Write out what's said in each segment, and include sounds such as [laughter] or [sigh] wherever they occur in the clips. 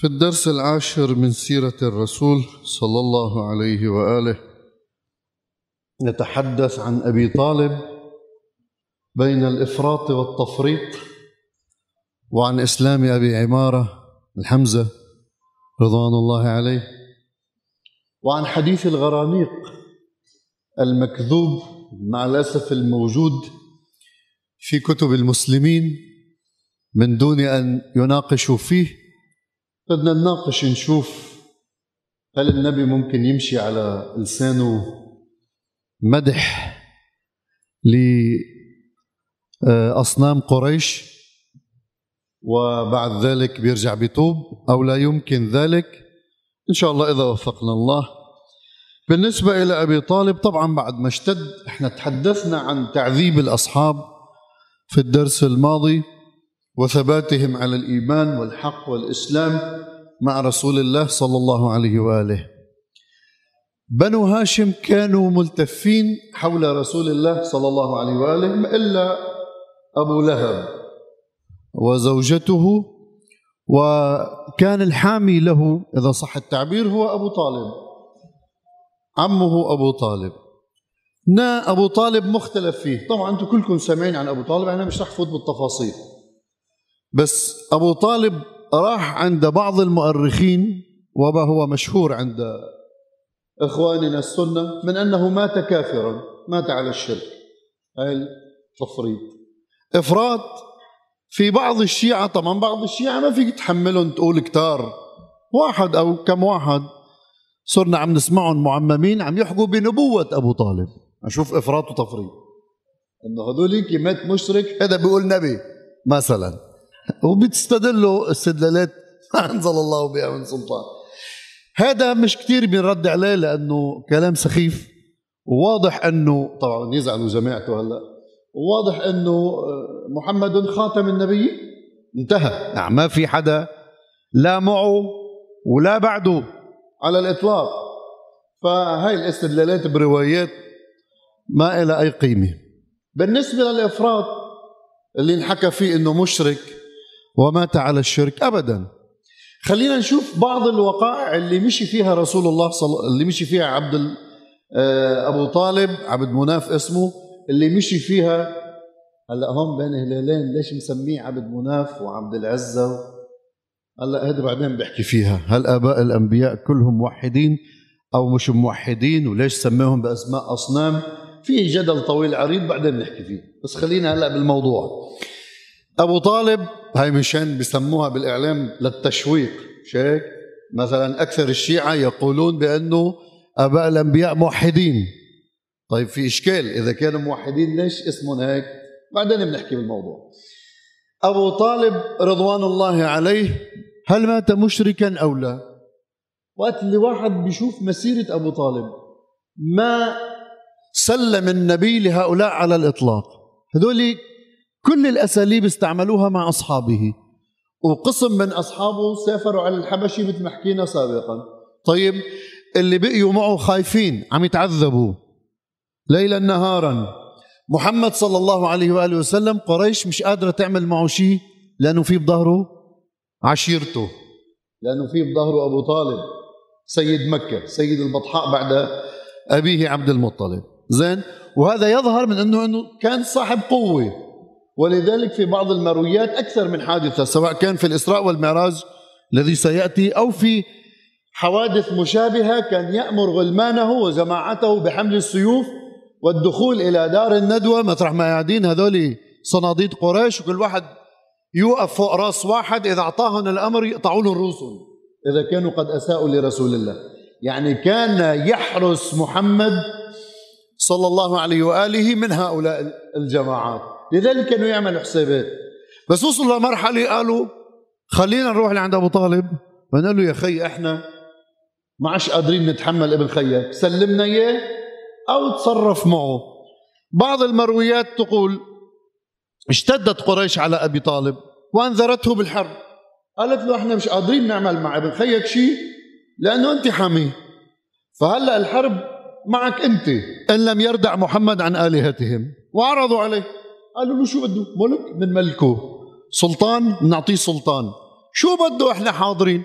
في الدرس العاشر من سيرة الرسول صلى الله عليه وآله نتحدث عن أبي طالب بين الإفراط والتفريط وعن إسلام أبي عمارة الحمزة رضوان الله عليه وعن حديث الغرانيق المكذوب مع الأسف الموجود في كتب المسلمين من دون أن يناقشوا فيه. بدنا نناقش نشوف هل النبي ممكن يمشي على لسانه مدح لأصنام قريش وبعد ذلك بيرجع بيتوب أو لا يمكن ذلك؟ إن شاء الله إذا وفقنا الله. بالنسبة إلى أبي طالب طبعا بعد ما اشتد إحنا تحدثنا عن تعذيب الأصحاب في الدرس الماضي. وثباتهم على الإيمان والحق والإسلام مع رسول الله صلى الله عليه وآله. بنو هاشم كانوا ملتفين حول رسول الله صلى الله عليه وآله إلا أبو لهب وزوجته وكان الحامي له إذا صح التعبير هو أبو طالب. عمه أبو طالب. نا أبو طالب مختلف فيه. طبعا أنتم كلكم سامعين عن أبو طالب أنا مش رح فوت بالتفاصيل. بس أبو طالب راح عند بعض المؤرخين وما هو مشهور عند إخواننا السنة من أنه مات كافرا مات على الشرك. التفريط. إفراط في بعض الشيعة طبعا بعض الشيعة ما فيك تحملهم تقول كتار. واحد أو كم واحد صرنا عم نسمعهم معممين عم يحكوا بنبوة أبو طالب. أشوف إفراط وتفريط. إنه هذول مات مشرك هذا بيقول نبي مثلا. وبتستدلوا استدلالات ما [laughs] أنزل الله بها من سلطان. هذا مش كثير بنرد عليه لأنه كلام سخيف وواضح أنه طبعا يزعلوا جماعته هلا وواضح أنه آه، محمد خاتم النبي. انتهى. يعني ما في حدا لا معه ولا بعده على الإطلاق. فهاي الاستدلالات بروايات ما لها أي قيمة. بالنسبة للإفراط اللي انحكى فيه إنه مشرك ومات على الشرك ابدا. خلينا نشوف بعض الوقائع اللي مشي فيها رسول الله صل... اللي مشي فيها عبد آه، أبو طالب عبد مناف اسمه اللي مشي فيها هلا هون بين هلالين ليش مسميه عبد مناف وعبد العزة؟ هلا هذا بعدين بحكي فيها. هل آباء الأنبياء كلهم موحدين أو مش موحدين؟ وليش سماهم بأسماء أصنام؟ في جدل طويل عريض بعدين نحكي فيه. بس خلينا هلا بالموضوع. أبو طالب هاي مشان بسموها بالإعلام للتشويق مش هيك مثلا أكثر الشيعة يقولون بأنه أباء الأنبياء موحدين. طيب في إشكال إذا كانوا موحدين ليش اسمهم هيك؟ بعدين بنحكي بالموضوع. أبو طالب رضوان الله عليه هل مات مشركا أو لا؟ وقت اللي واحد بيشوف مسيرة أبو طالب ما سلم النبي لهؤلاء على الإطلاق. هذول كل الأساليب استعملوها مع أصحابه. وقسم من أصحابه سافروا على الحبشة مثل ما حكينا سابقا. طيب اللي بقيوا معه خايفين عم يتعذبوا. ليلا نهارا. محمد صلى الله عليه وآله وسلم قريش مش قادرة تعمل معه شيء؟ لأنه في بظهره عشيرته. لأنه في بظهره أبو طالب. سيد مكة سيد البطحاء بعد أبيه عبد المطلب. زين؟ وهذا يظهر من أنه, أنه كان صاحب قوة. ولذلك في بعض المرويات أكثر من حادثة سواء كان في الإسراء والمعراج الذي سيأتي أو في حوادث مشابهة كان يأمر غلمانه وجماعته بحمل السيوف والدخول إلى دار الندوة مطرح ما قاعدين هذول صناديد قريش وكل واحد يوقف فوق رأس واحد إذا أعطاهم الأمر يقطعوا له رؤوسهم إذا كانوا قد أساءوا لرسول الله. يعني كان يحرس محمد صلى الله عليه وآله من هؤلاء الجماعات. لذلك كانوا يعملوا حسابات. بس وصلوا لمرحلة قالوا خلينا نروح لعند أبو طالب. ونقول له يا خي إحنا ما عادش قادرين نتحمل ابن خيك سلمنا إياه أو تصرف معه. بعض المرويات تقول اشتدت قريش على أبي طالب وأنذرته بالحرب. قالت له إحنا مش قادرين نعمل مع ابن خيك شيء لأنه أنت حاميه فهلأ الحرب معك أنت إن لم يردع محمد عن آلهتهم. وعرضوا عليه. قالوا له شو بده؟ ملك من ملكه سلطان بنعطيه سلطان. شو بده إحنا حاضرين؟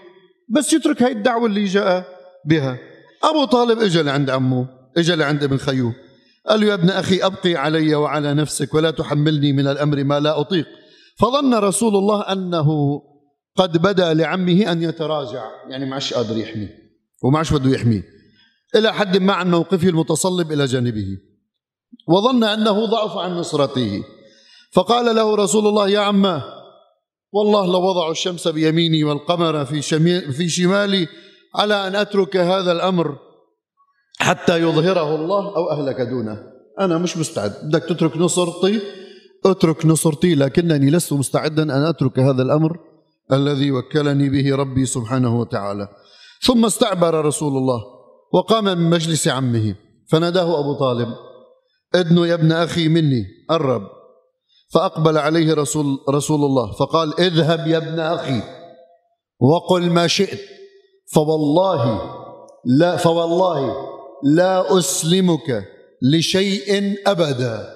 بس يترك هاي الدعوة اللي جاء بها. أبو طالب إجا لعند عمه إجا لعند ابن خيو قال له يا ابن أخي أبقي علي وعلى نفسك ولا تحملني من الأمر ما لا أطيق. فظن رسول الله أنه قد بدا لعمه أن يتراجع. يعني ما عادش قادر يحميه. وما عادش بده يحميه. إلى حد ما عن موقفه المتصلب إلى جانبه. وظن أنه ضعف عن نصرته. فقال له رسول الله يا عماه والله لو وضعوا الشمس بيميني والقمر في, في شمالي على أن أترك هذا الأمر حتى يظهره الله أو أهلك دونه. أنا مش مستعد. بدك تترك نصرتي؟ اترك نصرتي لكنني لست مستعدا أن أترك هذا الأمر الذي وكلني به ربي سبحانه وتعالى. ثم استعبر رسول الله وقام من مجلس عمه. فناداه أبو طالب ادنو يا ابن أخي مني قرب فأقبل عليه رسول, رسول الله فقال اذهب يا ابن أخي وقل ما شئت فوالله لا فوالله لا أسلمك لشيء أبدا.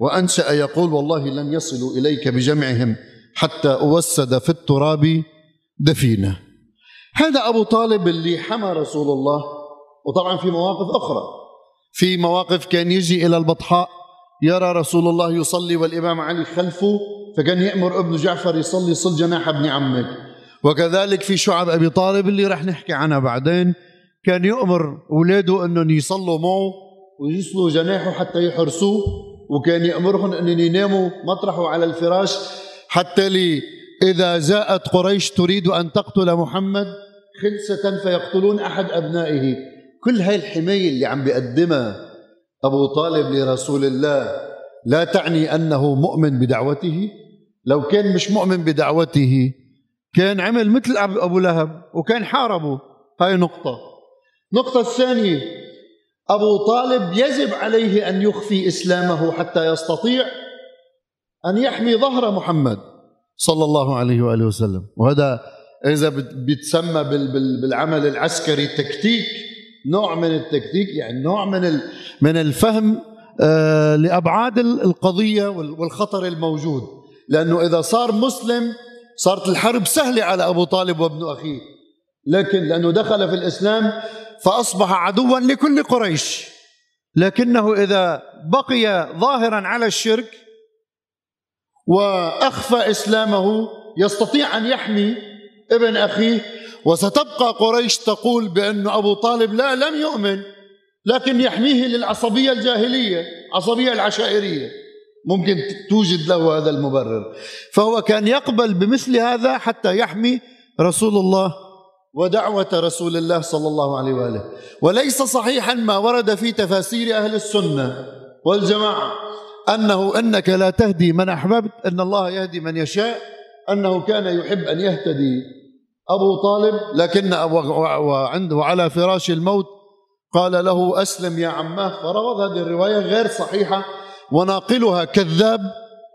وأنشأ يقول والله لن يصلوا إليك بجمعهم حتى أوسد في التراب دفينة. هذا أبو طالب اللي حمى رسول الله وطبعا في مواقف أخرى في مواقف كان يجي إلى البطحاء يرى رسول الله يصلي والإمام علي خلفه فكان يأمر ابن جعفر يصلي صل جناح ابن عمك. وكذلك في شعب أبي طالب اللي رح نحكي عنها بعدين كان يأمر أولاده أنهم يصلوا معه ويصلوا جناحه حتى يحرسوه وكان يأمرهم أن يناموا مطرحه على الفراش حتى لي إذا جاءت قريش تريد أن تقتل محمد خلسة فيقتلون أحد أبنائه. كل هاي الحماية اللي عم بيقدمها أبو طالب لرسول الله لا تعني أنه مؤمن بدعوته؟ لو كان مش مؤمن بدعوته كان عمل مثل أبو لهب وكان حاربه. هاي نقطة. النقطة الثانية أبو طالب يجب عليه أن يخفي إسلامه حتى يستطيع أن يحمي ظهر محمد صلى الله عليه وآله وسلم. وهذا إذا بيتسمى بالعمل العسكري تكتيك نوع من التكتيك يعني نوع من من الفهم آه، لأبعاد القضية والخطر الموجود. لأنه إذا صار مسلم صارت الحرب سهلة على أبو طالب وابن أخيه. لكن لأنه دخل في الإسلام فأصبح عدوا لكل قريش. لكنه إذا بقي ظاهرا على الشرك وأخفى إسلامه يستطيع أن يحمي ابن أخيه وستبقى قريش تقول بأن أبو طالب لا لم يؤمن لكن يحميه للعصبية الجاهلية عصبية العشائرية. ممكن توجد له هذا المبرر. فهو كان يقبل بمثل هذا حتى يحمي رسول الله ودعوة رسول الله صلى الله عليه وآله. وليس صحيحا ما ورد في تفاسير أهل السنة والجماعة أنه أنك لا تهدي من أحببت أن الله يهدي من يشاء أنه كان يحب أن يهتدي. أبو طالب لكن وعنده على فراش الموت. قال له أسلم يا عماه فرغض هذه الرواية غير صحيحة وناقلها كذاب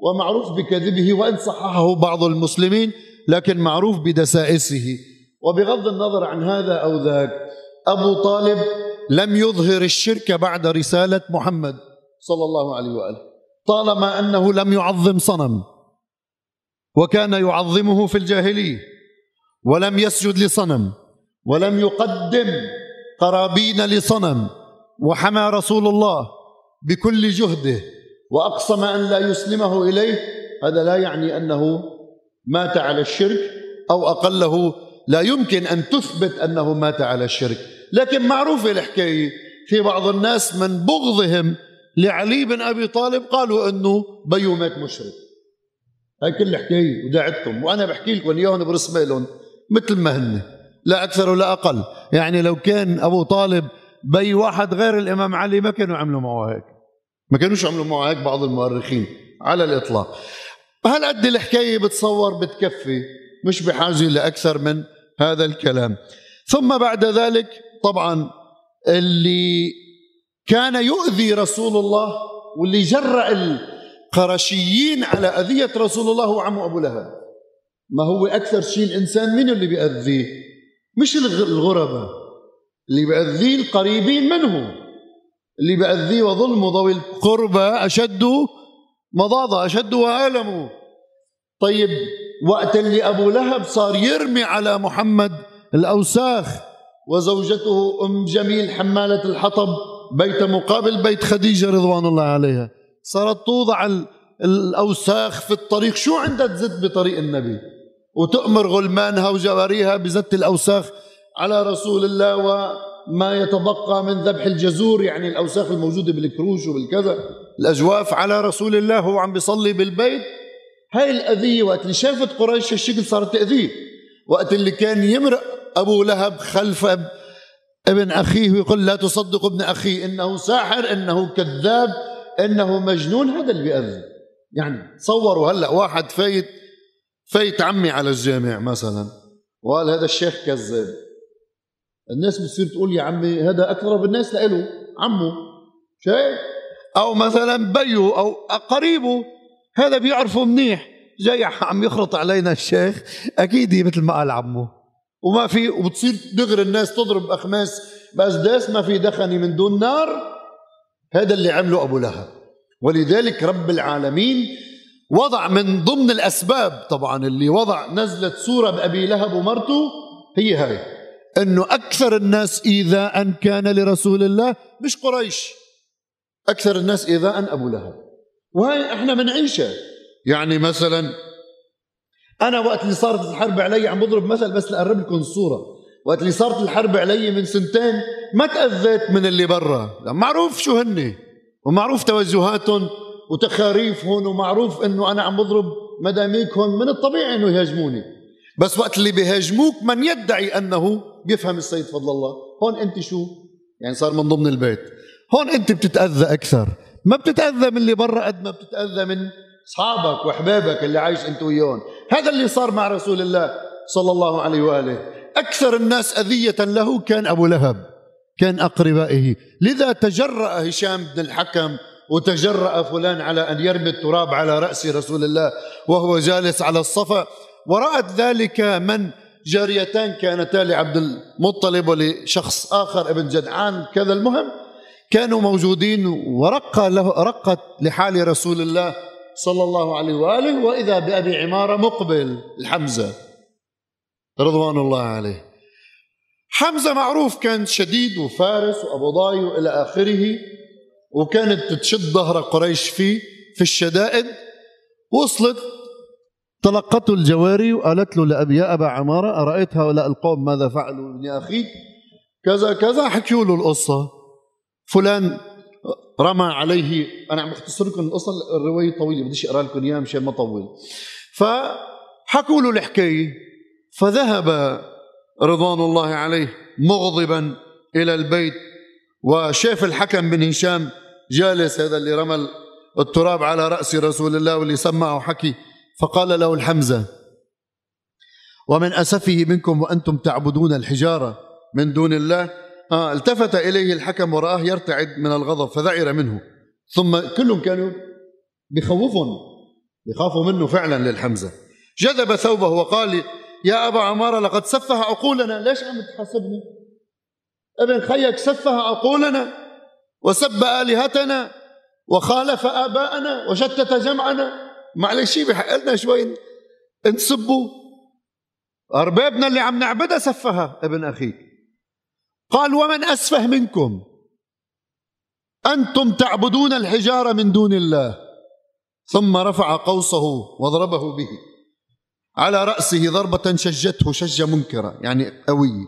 ومعروف بكذبه وإن صححه بعض المسلمين لكن معروف بدسائسه. وبغض النظر عن هذا أو ذاك أبو طالب لم يظهر الشرك بعد رسالة محمد صلى الله عليه وآله طالما أنه لم يعظم صنم وكان يعظمه في الجاهلية. ولم يسجد لصنم ولم يقدم قرابين لصنم وحمى رسول الله بكل جهده وأقسم أن لا يسلمه إليه. هذا لا يعني أنه مات على الشرك أو أقله لا يمكن أن تثبت أنه مات على الشرك. لكن معروفه الحكاية في بعض الناس من بغضهم لعلي بن أبي طالب قالوا إنه بيو مات مشرك. هاي كل الحكاية ودعتكم وأنا بحكي لكم اياهم برسمة لهم. مثل ما هن لا أكثر ولا أقل. يعني لو كان أبو طالب بي واحد غير الإمام علي ما كانوا عملوا معه هيك. ما كانوش عملوا معه هيك بعض المؤرخين على الإطلاق. هالقد الحكاية بتصور بتكفي؟ مش بحاجة لأكثر من هذا الكلام. ثم بعد ذلك طبعا اللي كان يؤذي رسول الله واللي جرأ القرشيين على أذية رسول الله هو عمه أبو لهب. ما هو أكثر شيء الإنسان من اللي بيأذيه؟ مش الغرباء اللي بيأذيه القريبين منه. اللي بيأذيه وظلمه ذوي القربى أشد مضاضة أشد وألم. طيب وقت اللي أبو لهب صار يرمي على محمد الأوساخ وزوجته أم جميل حمالة الحطب بيت مقابل بيت خديجة رضوان الله عليها صارت توضع الأوساخ في الطريق. شو عندها تزت بطريق النبي؟ وتؤمر غلمانها وجواريها بزت الأوساخ على رسول الله وما يتبقى من ذبح الجزور يعني الأوساخ الموجودة بالكروش وبالكذا. الأجواف على رسول الله هو عم بيصلي بالبيت. هاي الأذية وقت اللي شافت قريش هالشكل صارت تأذيه. وقت اللي كان يمرق أبو لهب خلف ابن أخيه ويقول لا تصدق ابن أخي إنه ساحر إنه كذاب إنه مجنون هذا اللي بيأذي. يعني تصوروا هلأ واحد فايت فايت عمي على الجامع مثلا. وقال هذا الشيخ كذاب. الناس بتصير تقول يا عمي هذا أقرب الناس لإله عمه. شايف؟ أو مثلا بيه أو قريبه هذا بيعرفه منيح. جاي عم يخرط علينا الشيخ أكيد مثل ما قال عمه. وما في وبتصير دغر الناس تضرب أخماس. بأسداس ما في دخنة من دون نار هذا اللي عمله أبو لهب. ولذلك رب العالمين وضع من ضمن الأسباب طبعا اللي وضع نزلت سورة بأبي لهب ومرته هي هاي إنه أكثر الناس ايذاء كان لرسول الله مش قريش. أكثر الناس ايذاء أبو لهب. وهي إحنا بنعيشها يعني مثلا أنا وقت اللي صارت الحرب علي عم بضرب مثل بس لأقرب لكم الصورة. وقت اللي صارت الحرب علي من سنتين ما تأذيت من اللي برا. معروف شو هن ومعروف توجهاتهم. وتخاريفهم ومعروف إنه أنا عم بضرب مداميكهم من الطبيعي إنه يهاجموني. بس وقت اللي بيهاجموك من يدعي أنه بيفهم السيد فضل الله. هون أنت شو؟ يعني صار من ضمن البيت. هون أنت بتتأذى أكثر. ما بتتأذى من اللي برا قد ما بتتأذى من أصحابك وأحبابك اللي عايش أنت وياهم. هذا اللي صار مع رسول الله صلى الله عليه وآله. أكثر الناس أذية له كان أبو لهب كان أقربائه. لذا تجرأ هشام بن الحكم وتجرأ فلان على أن يرمي التراب على رأس رسول الله وهو جالس على الصفا. ورأت ذلك من جاريتان كانتا لعبد المطلب ولشخص آخر ابن جدعان. كذا المهم كانوا موجودين ورق له رقت لحال رسول الله صلى الله عليه وآله. وإذا بأبي عمارة مقبل الحمزة رضوان الله عليه. حمزة معروف كان شديد وفارس وأبو ضاي وإلى آخره. وكانت تشد ظهر قريش فيه في الشدائد. وصلت تلقته الجواري وقالت له لأبي يا أبا عمارة أرأيت هؤلاء القوم ماذا فعلوا ابن أخيك كذا كذا حكيوا له القصة. فلان رمى عليه أنا عم أختصر لكم القصة الرواية طويلة بديش أقرأ لكم إياها مشان ما أطول. فحكوا له الحكاية. فذهب رضوان الله عليه مغضبا إلى البيت وشاف الحكم بن هشام جالس هذا اللي رمى التراب على رأس رسول الله واللي سمعه حكي فقال له الحمزة ومن أسفه منكم وأنتم تعبدون الحجارة من دون الله؟ آه التفت إليه الحكم ورآه يرتعد من الغضب فذعر منه. ثم كلهم كانوا بخوفهم بخافوا منه فعلا للحمزة. جذب ثوبه وقال يا أبا عمارة لقد سفه عقولنا. ليش عم تحاسبني؟ ابن خيك سفه عقولنا؟ وسب آلهتنا وخالف آباءنا وشتت جمعنا. معلش بحق لنا شوي نسبوا أربابنا اللي عم نعبدها سفها ابن أخيك قال ومن أسفه منكم؟ أنتم تعبدون الحجارة من دون الله. ثم رفع قوسه وضربه به. على رأسه ضربة شجته شجة منكرة يعني قوية.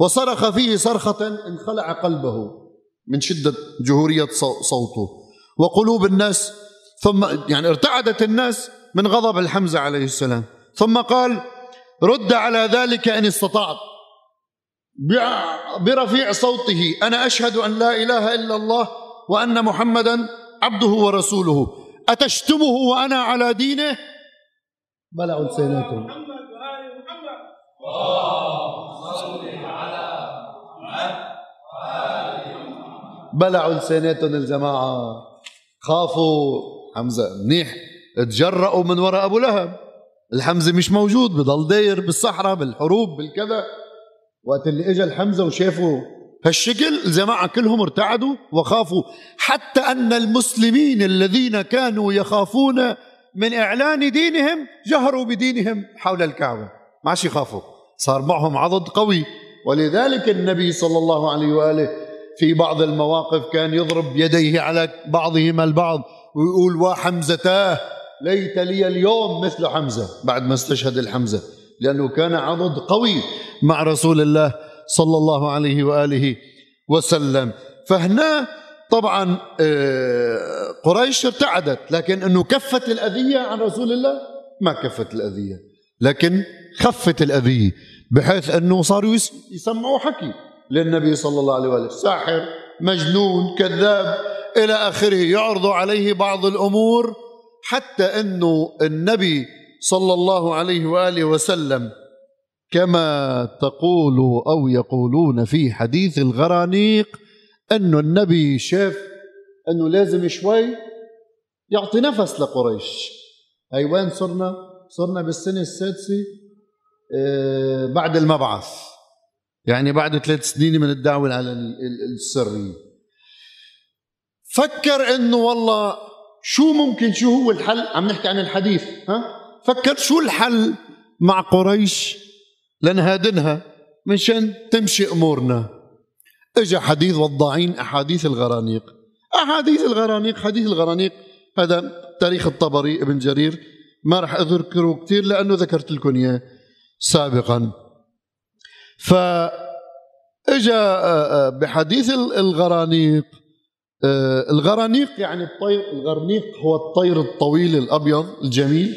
وصرخ فيه صرخة انخلع قلبه. من شدة جهورية صوته. وقلوب الناس ثم يعني ارتعدت الناس من غضب الحمزة عليه السلام. ثم قال رد على ذلك إن استطعت. برفيع صوته أنا أشهد أن لا إله إلا الله وأن محمدا عبده ورسوله. أتشتمه وأنا على دينه؟ بلعوا لساناتهم بلعوا لساناتهم الجماعة. خافوا. حمزة منيح. تجرأوا من وراء أبو لهب. الحمزة مش موجود. بضل داير بالصحراء بالحروب بالكذا. وقت اللي اجى الحمزة وشافوا هالشكل الجماعة كلهم ارتعدوا وخافوا. حتى أن المسلمين الذين كانوا يخافون من إعلان دينهم جهروا بدينهم حول الكعبة. ما عادش يخافوا. صار معهم عضد قوي. ولذلك النبي صلى الله عليه وآله في بعض المواقف كان يضرب يديه على بعضهما البعض ويقول وحمزتاه ليت لي اليوم مثل حمزة. بعد ما استشهد الحمزة لأنه كان عضد قوي مع رسول الله صلى الله عليه وآله وسلم. فهنا طبعا آه، قريش ارتعدت لكن إنه كفت الأذية عن رسول الله؟ ما كفت الأذية لكن خفت الأذية بحيث إنه صاروا يسمعوا حكي. للنبي صلى الله عليه وسلم ساحر مجنون كذاب إلى آخره. يعرضوا عليه بعض الأمور حتى أنه النبي صلى الله عليه وآله وسلم كما تقول أو يقولون في حديث الغرانيق انه النبي شاف أنه لازم شوي يعطي نفس لقريش. هي وين صرنا؟ صرنا بالسنة السادسة آه، بعد المبعث. يعني بعد ثلاث سنين من الدعوة العلنيه السريه فكر إنه والله شو ممكن شو هو الحل؟ عم نحكي عن الحديث ها؟ فكر شو الحل مع قريش لنهادنها منشان تمشي أمورنا. اجى حديث وضاعين أحاديث الغرانيق. أحاديث الغرانيق حديث الغرانيق. هذا تاريخ الطبري ابن جرير. ما راح أذكره كثير لأنه ذكرت لكم إياه سابقا. ف اجى آه، آه، بحديث الغرانيق آه، الغرانيق يعني الطير الغرنيق هو الطير الطويل الأبيض الجميل.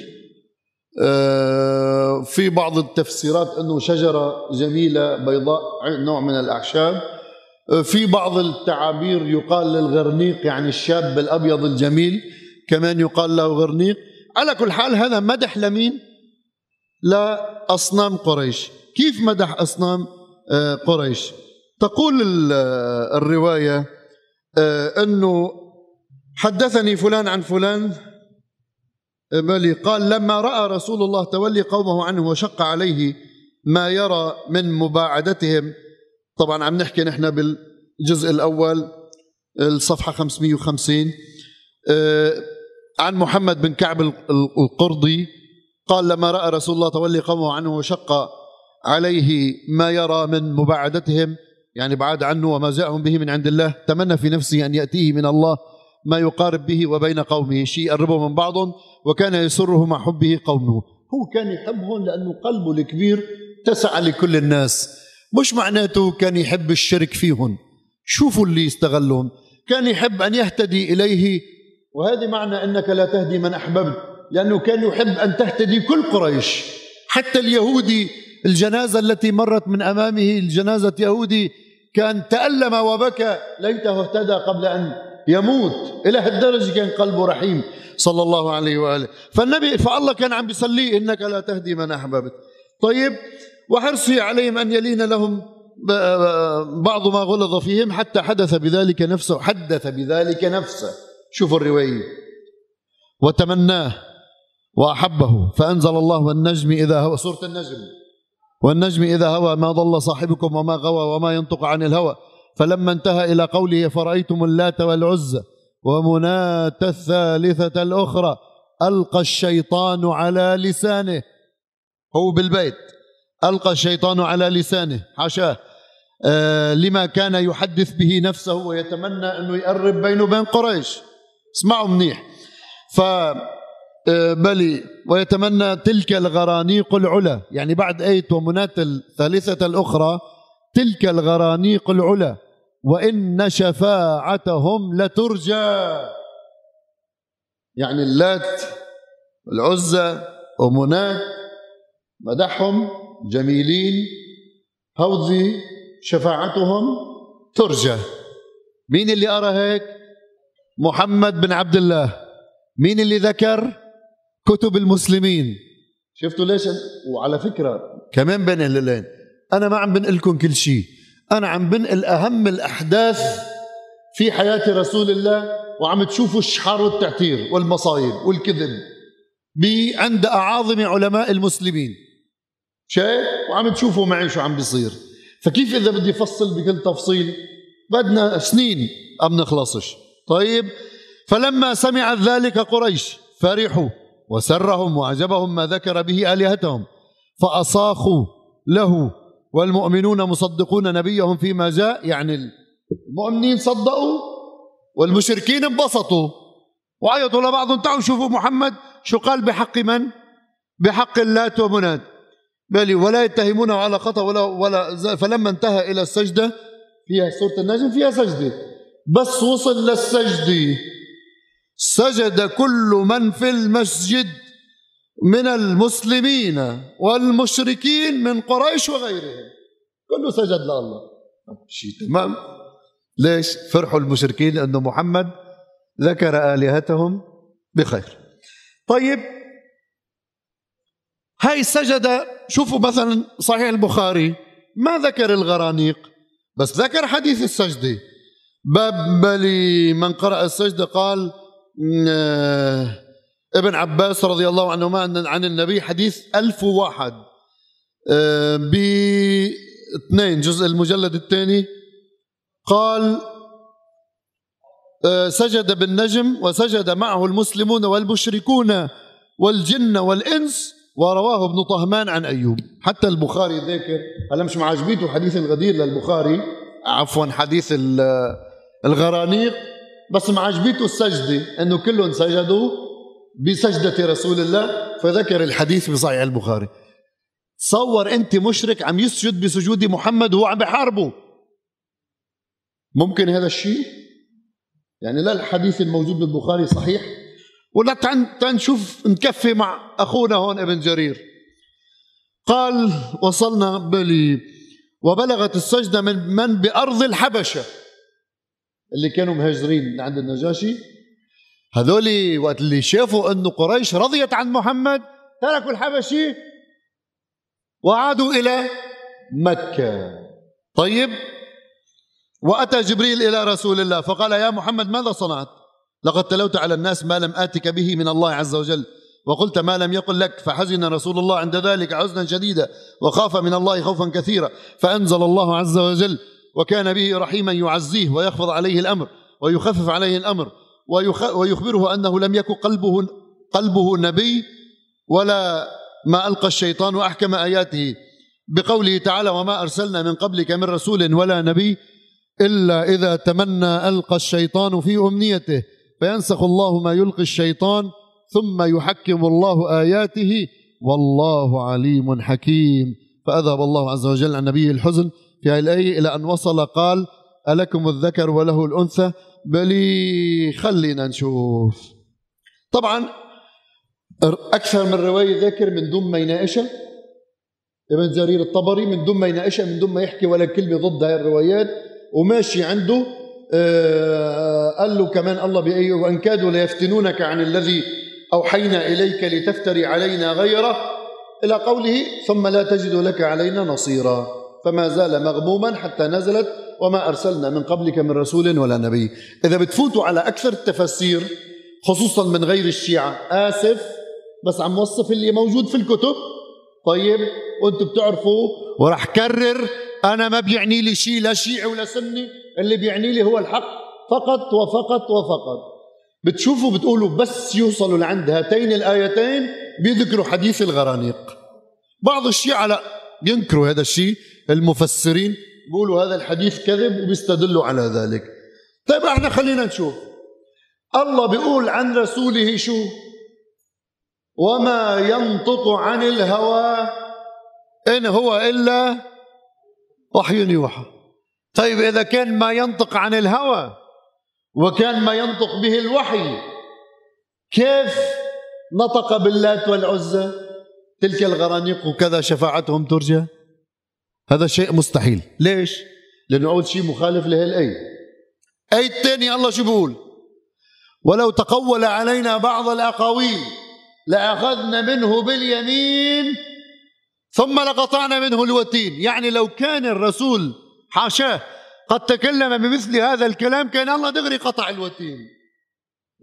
في بعض التفسيرات أنه شجرة جميلة بيضاء نوع من الأعشاب. في بعض التعابير يقال للغرنيق يعني الشاب الأبيض الجميل كمان يقال له غرنيق. على كل حال هذا مدح لمين؟ لأصنام قريش. كيف مدح أصنام آه، قريش؟ تقول الرواية آه، أنه حدثني فلان عن فلان بلي قال لما رأى رسول الله تولي قومه عنه وشق عليه ما يرى من مباعدتهم طبعا عم نحكي نحن بالجزء الأول الصفحة 550 آه، عن محمد بن كعب القرضي قال لما رأى رسول الله تولي قومه عنه وشق عليه ما يرى من مباعدتهم يعني بعد عنه وما جاءهم به من عند الله. تمنى في نفسه أن يأتيه من الله ما يقارب به وبين قومه. شيء يقربه من بعضهم وكان يسره مع حبه قومه. هو كان يحبهم لأنه قلبه الكبير تسع لكل الناس. مش معناته كان يحب الشرك فيهم. شوفوا اللي يستغلهم. كان يحب أن يهتدي إليه. وهذه معنى أنك لا تهدي من أحببت. لأنه كان يحب أن تهتدي كل قريش. حتى اليهودي الجنازة التي مرت من أمامه الجنازة يهودي كان تألم وبكى ليته اهتدى قبل أن يموت. إلى هالدرجة كان قلبه رحيم. صلى الله عليه وآله. فالنبي فالله كان عم بيصليه إنك لا تهدي من أحببت. طيب وحرصه عليهم أن يلين لهم بعض ما غلظ فيهم حتى حدث بذلك نفسه حدث بذلك نفسه. شوفوا الرواية. وتمناه وأحبه فأنزل الله والنجم إذا هوى سورة النجم. والنجم إذا هوى ما ضل صاحبكم وما غوى وما ينطق عن الهوى. فلما انتهى إلى قوله فرأيتم اللات والعزى ومناة الثالثة الأخرى ألقى الشيطان على لسانه. هو بالبيت. ألقى الشيطان على لسانه. حاشاه. آه لما كان يحدث به نفسه ويتمنى أنه يقرب بينه وبين قريش. اسمعوا منيح. ف بلي ويتمنى تلك الغرانيق العلا. يعني بعد آية ومناة الثالثة الأخرى تلك الغرانيق العلا. وإن شفاعتهم لترجى. يعني اللات العزة ومناة مدحهم جميلين هوذي شفاعتهم ترجى. مين اللي أرى هيك؟ محمد بن عبد الله. مين اللي ذكر؟ كتب المسلمين. شفتوا ليش؟ وعلى فكرة كمان بين الليلين. أنا ما عم بنقلكم كل شيء. أنا عم بنقل أهم الأحداث في حياة رسول الله وعم تشوفوا الشحار والتعتير والمصايب والكذب عند أعاظم علماء المسلمين. شايف؟ وعم تشوفوا معي شو عم بيصير. فكيف إذا بدي افصل بكل تفصيل؟ بدنا سنين عم نخلصش. طيب فلما سمعت ذلك قريش فرحوا. وسرهم وأعجبهم ما ذكر به آلهتهم فأصاخوا له والمؤمنون مصدقون نبيهم فيما جاء يعني المؤمنين صدقوا والمشركين انبسطوا. وعيطوا لبعضهم تعالوا شوفوا محمد شو قال بحق من؟ بحق اللات ومناد بل ولا يتهمونه على خطأ ولا ولا فلما انتهى إلى السجدة فيها سورة النجم فيها سجدة. بس وصل للسجدة. سجد كل من في المسجد من المسلمين والمشركين من قريش وغيرهم. كله سجد لله. شيء تمام. ليش؟ فرحوا المشركين لأنه محمد ذكر آلهتهم بخير. طيب هاي السجدة شوفوا مثلا صحيح البخاري ما ذكر الغرانيق بس ذكر حديث السجدة. باب بلي من قرأ السجدة قال ابن عباس رضي الله عنهما عن النبي حديث ألف وواحد. آه، باثنين جزء المجلد الثاني. قال آه، سجد بالنجم وسجد معه المسلمون والمشركون والجن والإنس ورواه ابن طهمان عن أيوب. حتى البخاري ذاكر هلا مش معجبيته حديث الغدير للبخاري. عفوا حديث الغرانيق. بس معجبيته السجدة أنه كلهم سجدوا بسجدة رسول الله فذكر الحديث بصحيح البخاري. تصور أنت مشرك عم يسجد بسجود محمد وهو عم بحاربه. ممكن هذا الشيء؟ يعني لا الحديث الموجود بالبخاري صحيح. ولا تنشوف نكفي مع أخونا هون ابن جرير. قال وصلنا بلي وبلغت السجدة من من بأرض الحبشة. اللي كانوا مهاجرين عند النجاشي. هذول وقت اللي شافوا انه قريش رضيت عن محمد تركوا الحبشي وعادوا إلى مكة. طيب وأتى جبريل إلى رسول الله فقال يا محمد ماذا صنعت؟ لقد تلوت على الناس ما لم آتك به من الله عز وجل وقلت ما لم يقل لك فحزن رسول الله عند ذلك حزنا شديدا وخاف من الله خوفا كثيرا فأنزل الله عز وجل وكان به رحيما يعزيه ويخفض عليه الأمر ويخفف عليه الأمر ويخبره أنه لم يكن قلبه قلبه نبي ولا ما ألقى الشيطان واحكم آياته. بقوله تعالى وما أرسلنا من قبلك من رسول ولا نبي إلا إذا تمنى ألقى الشيطان في أمنيته فينسخ الله ما يلقي الشيطان ثم يحكم الله آياته والله عليم حكيم. فأذهب الله عز وجل عن نبيه الحزن في الآية إلى أن وصل قال ألكم الذكر وله الأنثى؟ بلي خلينا نشوف طبعا أكثر من رواية ذكر من دون ما يناقشها. ابن جرير الطبري من دون ما يناقشها من دون ما يحكي ولا كلمة ضد هاي الروايات. وماشي عنده آه قال له كمان الله بأيه وإن كادوا ليفتنونك عن الذي أوحينا إليك لتفتري علينا غيره. إلى قوله ثم لا تجد لك علينا نصيرا. فما زال مغموما حتى نزلت وما أرسلنا من قبلك من رسول ولا نبي. إذا بتفوتوا على أكثر التفسير خصوصا من غير الشيعة. آسف بس عم وصف اللي موجود في الكتب. طيب وأنتم بتعرفوا وراح كرر أنا ما بيعني لي شيء لا شيعي ولا سني. اللي بيعني لي هو الحق فقط وفقط وفقط. بتشوفوا بتقولوا بس يوصلوا لعند هاتين الآيتين بيذكروا حديث الغرانيق. بعض الشيعة لا بينكروا هذا الشيء. المفسرين بيقولوا هذا الحديث كذب وبيستدلوا على ذلك. طيب إحنا خلينا نشوف. الله بيقول عن رسوله شو؟ وما ينطق عن الهوى إن هو إلا وحي يوحى. طيب إذا كان ما ينطق عن الهوى وكان ما ينطق به الوحي كيف نطق باللات والعزى؟ تلك الغرانيق وكذا شفاعتهم ترجى. هذا شيء مستحيل. ليش؟ لأنه أول شيء مخالف لهالآية أي الثاني الله شو بيقول؟ ولو تقول علينا بعض الأقاويل لأخذنا منه باليمين ثم لقطعنا منه الوتين. يعني لو كان الرسول حاشاه قد تكلم بمثل هذا الكلام كان الله دغري قطع الوتين.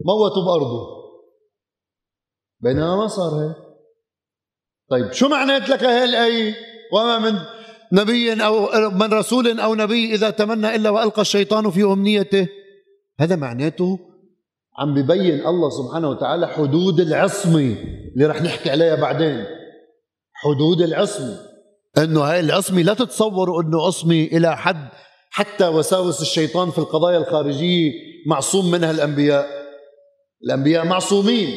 موتوا بأرضه. بينما ما صار هيك. طيب شو معنات لك هاي الآية وما من نبي أو من رسول أو نبي إذا تمنى إلا وألقى الشيطان في أمنيته. هذا معناته عم ببين الله سبحانه وتعالى حدود العصمة اللي رح نحكي عليها بعدين. حدود العصمة إنه هاي العصمة لا تتصوروا إنه عصمة إلى حد حتى وساوس الشيطان في القضايا الخارجية معصوم منها الأنبياء. الأنبياء معصومين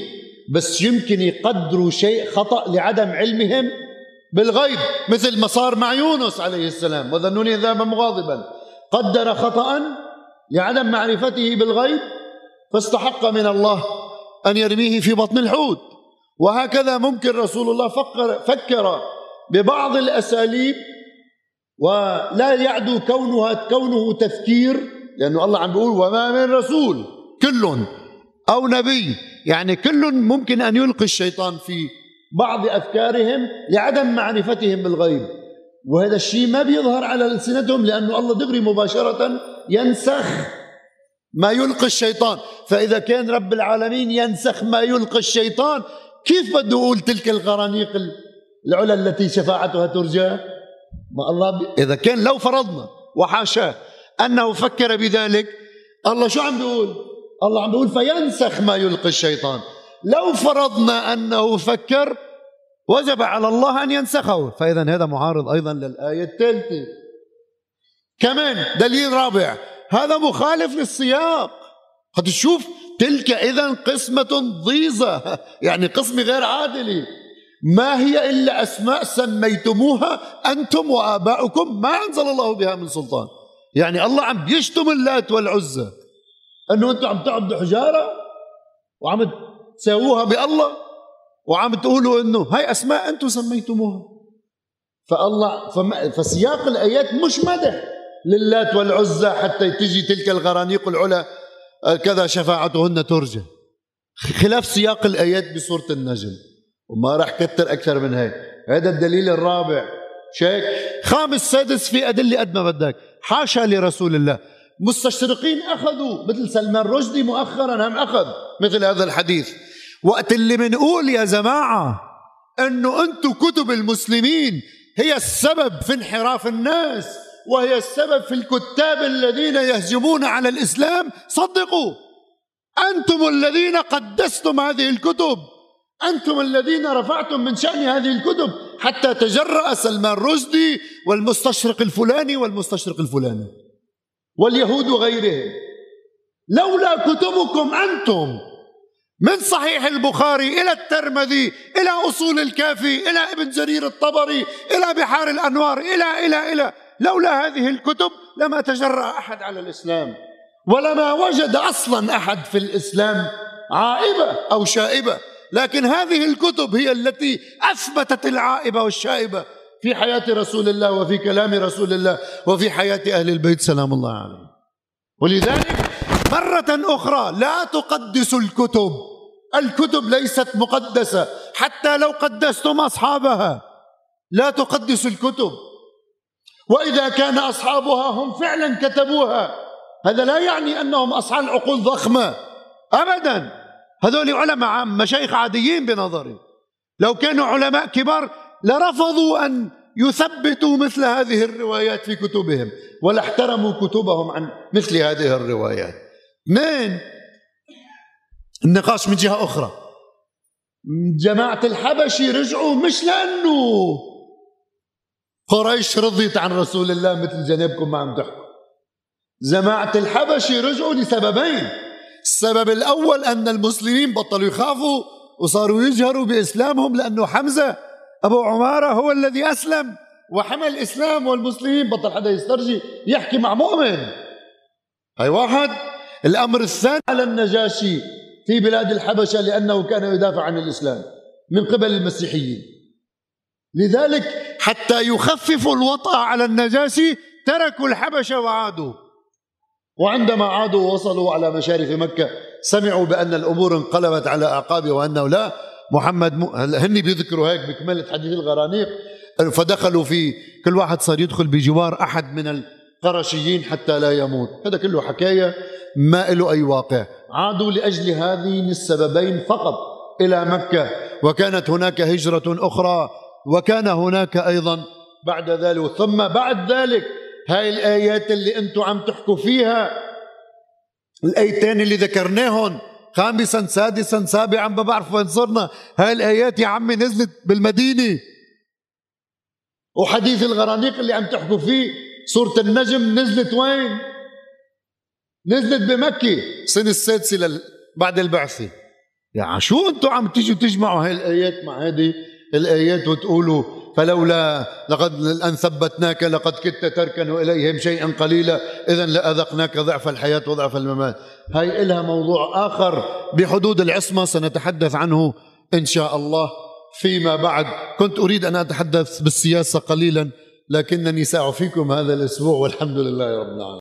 بس يمكن يقدروا شيء خطأ لعدم علمهم بالغيب مثل ما صار مع يونس عليه السلام وظنوني ذهب مغاضبا. قدر خطا لعدم معرفته بالغيب فاستحق من الله أن يرميه في بطن الحوت. وهكذا ممكن رسول الله فكر فكر ببعض الأساليب ولا يعدو كونها كونه تفكير لأنه الله عم بيقول وما من رسول كل أو نبي. يعني كل ممكن أن يلقي الشيطان في بعض أفكارهم لعدم معرفتهم بالغيب. وهذا الشيء ما بيظهر على ألسنتهم لأنه الله دغري مباشرة ينسخ ما يلقي الشيطان. فإذا كان رب العالمين ينسخ ما يلقي الشيطان كيف بده يقول تلك الغرانيق العلا التي شفاعتها ترجى؟ ما الله ب... إذا كان لو فرضنا وحاشاه أنه فكر بذلك الله شو عم بيقول؟ الله عم بيقول فينسخ ما يلقي الشيطان. لو فرضنا أنه فكر وجب على الله أن ينسخه. فإذا هذا معارض أيضا للآية الثالثة. كمان دليل رابع هذا مخالف للسياق. هتشوف تلك إذا قسمة ضيزة يعني قسمة غير عادلة ما هي إلا أسماء سميتموها أنتم وآباؤكم؟ ما أنزل الله بها من سلطان. يعني الله عم بيشتم اللات والعزى أنه أنتم عم تعبدوا حجارة وعم تساووها بألله وعم تقولوا أنه هاي أسماء أنتم سميتموها. فالله فسياق الآيات مش مدح للات والعزى حتى تجي تلك الغرانيق العلا كذا شفاعتهن ترجى. خلاف سياق الآيات بسورة النجم وما راح كتر أكثر من هيك. هذا الدليل الرابع. شيك خامس سادس في أدلة قد ما بدك. حاشا لرسول الله. مستشرقين أخذوا مثل سلمان رشدي مؤخرا هم أخذ مثل هذا الحديث. وقت اللي بنقول يا جماعة أنه أنتم كتب المسلمين هي السبب في انحراف الناس وهي السبب في الكتاب الذين يهجمون على الإسلام. صدقوا. أنتم الذين قدستم هذه الكتب. أنتم الذين رفعتم من شأن هذه الكتب. حتى تجرأ سلمان رشدي والمستشرق الفلاني والمستشرق الفلاني واليهود وغيرهم. لولا كتبكم أنتم من صحيح البخاري إلى الترمذي إلى أصول الكافي إلى ابن جرير الطبري إلى بحار الأنوار إلى إلى إلى. لولا هذه الكتب لما تجرأ أحد على الإسلام ولما وجد أصلا أحد في الإسلام عائبة أو شائبة. لكن هذه الكتب هي التي أثبتت العائبة والشائبة في حياة رسول الله وفي كلام رسول الله وفي حياة أهل البيت. سلام الله عليهم. ولذلك مرة أخرى لا تقدسوا الكتب. الكتب ليست مقدسة حتى لو قدستم أصحابها. لا تقدسوا الكتب. وإذا كان أصحابها هم فعلا كتبوها هذا لا يعني أنهم أصحاب عقول ضخمة. ابدا. هذول علماء عام مشايخ عاديين بنظري. لو كانوا علماء كبار لرفضوا أن يثبتوا مثل هذه الروايات في كتبهم ولا احترموا كتبهم عن مثل هذه الروايات. اثنين النقاش من جهة أخرى. جماعة الحبشي رجعوا مش لأنه قريش رضيت عن رسول الله مثل جنابكم ما عم تحكوا. جماعة الحبشي رجعوا لسببين. السبب الأول أن المسلمين بطلوا يخافوا وصاروا يجهروا بإسلامهم لأنه حمزة أبو عمارة هو الذي أسلم وحمل الإسلام والمسلمين. بطل حدا يسترجي يحكي مع مؤمن. هاي واحد. الأمر الثاني على النجاشي في بلاد الحبشة لأنه كان يدافع عن الإسلام من قبل المسيحيين. لذلك حتى يخففوا الوطأ على النجاشي تركوا الحبشة وعادوا. وعندما عادوا ووصلوا على مشارف مكة سمعوا بأن الأمور انقلبت على أعقابها وأنه لا. محمد م... هن بيذكروا هيك بكملة حديث الغرانيق. فدخلوا في كل واحد صار يدخل بجوار أحد من القرشيين حتى لا يموت. هذا كله حكاية. ما له أي واقع. عادوا لأجل هذين السببين فقط إلى مكة. وكانت هناك هجرة أخرى وكان هناك أيضا بعد ذلك. ثم بعد ذلك هاي الآيات اللي أنتم عم تحكوا فيها الآيتين اللي ذكرناهم خامسا سادسا سابعا ما بعرف وين صرنا. هاي الآيات يا عمي نزلت بالمدينة. وحديث الغرانيق اللي عم تحكوا فيه سورة النجم نزلت وين؟ نزلت بمكة. السنة السادسة. بعد البعثة. يا شو أنتم عم تيجوا تجمعوا هاي الآيات مع هذه الآيات وتقولوا فلولا لقد أن ثبتناك لقد كدت تركن إليهم شيئا قليلا إذا لأذقناك ضعف الحياة وضعف الممات. هاي إلها موضوع آخر بحدود العصمة سنتحدث عنه إن شاء الله فيما بعد. كنت أريد أن أتحدث بالسياسة قليلا لكنني سأعفيكم هذا الأسبوع والحمد لله رب العالمين.